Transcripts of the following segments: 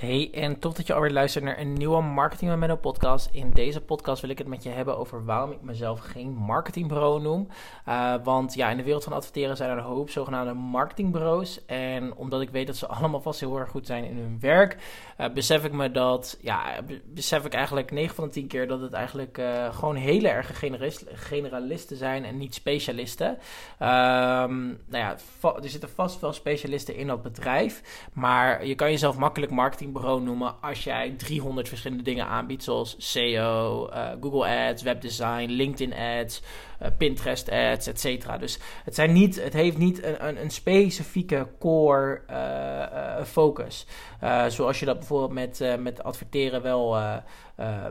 Hey, en tof dat je alweer luistert naar een nieuwe Marketing Memento podcast. In deze podcast wil ik het met je hebben over waarom ik mezelf geen marketingbureau noem. Uh, want ja, in de wereld van adverteren zijn er een hoop zogenaamde marketingbureaus. En omdat ik weet dat ze allemaal vast heel erg goed zijn in hun werk, uh, besef ik me dat, ja, besef ik eigenlijk 9 van de 10 keer dat het eigenlijk uh, gewoon hele erge generalisten zijn en niet specialisten. Um, nou ja, er zitten vast wel specialisten in dat bedrijf, maar je kan jezelf makkelijk marketing marketingbureau noemen als jij 300 verschillende dingen aanbiedt, zoals SEO, eh, Google Ads, webdesign, LinkedIn Ads, uh, Pinterest Ads, etc. Dus het, zijn niet, het heeft niet een, een, specifieke core uh, focus. zoals je dat bijvoorbeeld met, met adverteren wel,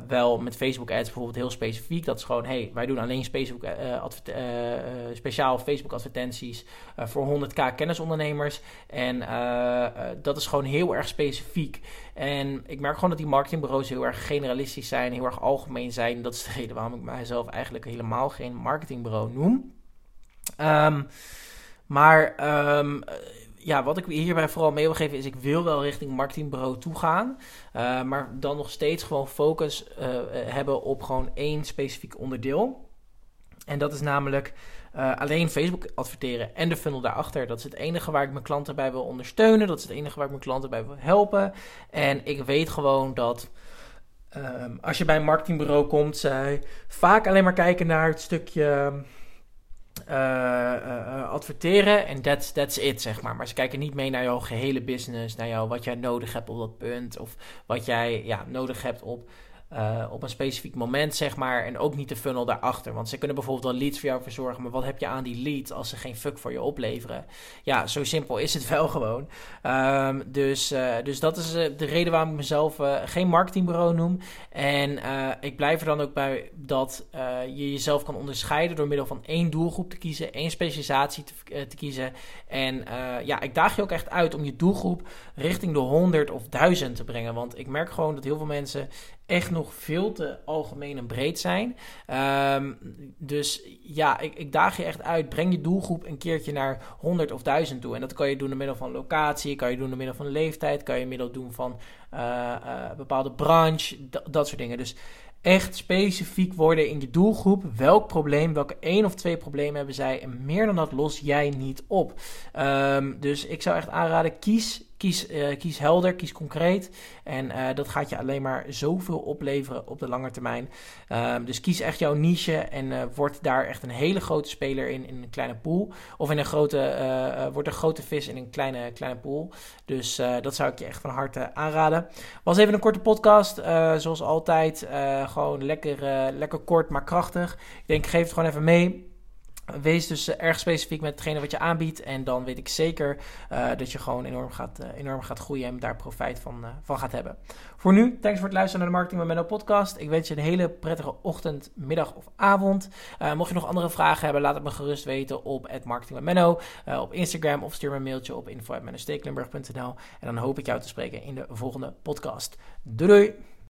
wel met Facebook Ads bijvoorbeeld heel specifiek. Dat is gewoon, hey, wij doen alleen speciaal Facebook advertenties voor 100k kennisondernemers. En dat is gewoon heel erg specifiek. En ik merk gewoon dat die marketingbureaus heel erg generalistisch zijn, heel erg algemeen zijn. Dat is de reden waarom ik mijzelf eigenlijk helemaal geen marketingbureau noem. Um, maar um, ja, wat ik hierbij vooral mee wil geven is, ik wil wel richting marketingbureau toe gaan. Uh, maar dan nog steeds gewoon focus uh, hebben op gewoon één specifiek onderdeel. En dat is namelijk uh, alleen Facebook adverteren en de funnel daarachter. Dat is het enige waar ik mijn klanten bij wil ondersteunen. Dat is het enige waar ik mijn klanten bij wil helpen. En ik weet gewoon dat um, als je bij een marketingbureau komt, zij vaak alleen maar kijken naar het stukje. Uh, uh, adverteren en that's, that's it, zeg maar. Maar ze kijken niet mee naar jouw gehele business, naar jou, wat jij nodig hebt op dat punt, of wat jij ja, nodig hebt op uh, op een specifiek moment, zeg maar. En ook niet de funnel daarachter. Want ze kunnen bijvoorbeeld wel leads voor jou verzorgen. Maar wat heb je aan die lead als ze geen fuck voor je opleveren? Ja, zo simpel is het wel gewoon. Um, dus, uh, dus dat is uh, de reden waarom ik mezelf geen marketingbureau noem. En ik blijf er dan ook bij dat je jezelf kan onderscheiden door middel van één doelgroep te kiezen, één specialisatie te, te kiezen. En ja, ik daag je ook echt uit om je doelgroep richting de 100 of 1000 te brengen. Want ik merk gewoon dat heel veel mensen echt nog veel te algemeen en breed zijn. Um, dus ja, ik, ik, daag je echt uit. Breng je doelgroep een keertje naar 100 of 1000 toe. En dat kan je doen door middel van locatie, kan je doen door middel van leeftijd, kan je middel doen van uh, uh, bepaalde branche, dat soort dingen. Dus echt specifiek worden in je doelgroep. Welk probleem, welke één of twee problemen hebben zij? En meer dan dat los jij niet op. Um, dus ik zou echt aanraden, kies Kies, uh, kies helder, kies concreet. En uh, dat gaat je alleen maar zoveel opleveren op de lange termijn. Um, dus kies echt jouw niche en uh, word daar echt een hele grote speler in, in een kleine pool. Of in een grote, word een grote vis in een kleine, kleine pool. Dus dat zou ik je echt van harte aanraden. Was even een korte podcast, zoals altijd. gewoon lekker, lekker kort, maar krachtig. Ik denk, geef het gewoon even mee. Wees dus eh, erg specifiek met hetgene wat je aanbiedt. En dan weet ik zeker uh, dat je gewoon enorm gaat, uh, enorm gaat groeien en daar profijt van, van gaat hebben. Voor nu, thanks voor het luisteren naar de Marketing met Menno podcast. Ik wens je een hele prettige ochtend, middag of avond. mocht je nog andere vragen hebben, laat het me gerust weten op Marketing met op Instagram of stuur me een mailtje op info.mennostekelenburg.nl. En dan hoop ik jou te spreken in de volgende podcast. Doei doei!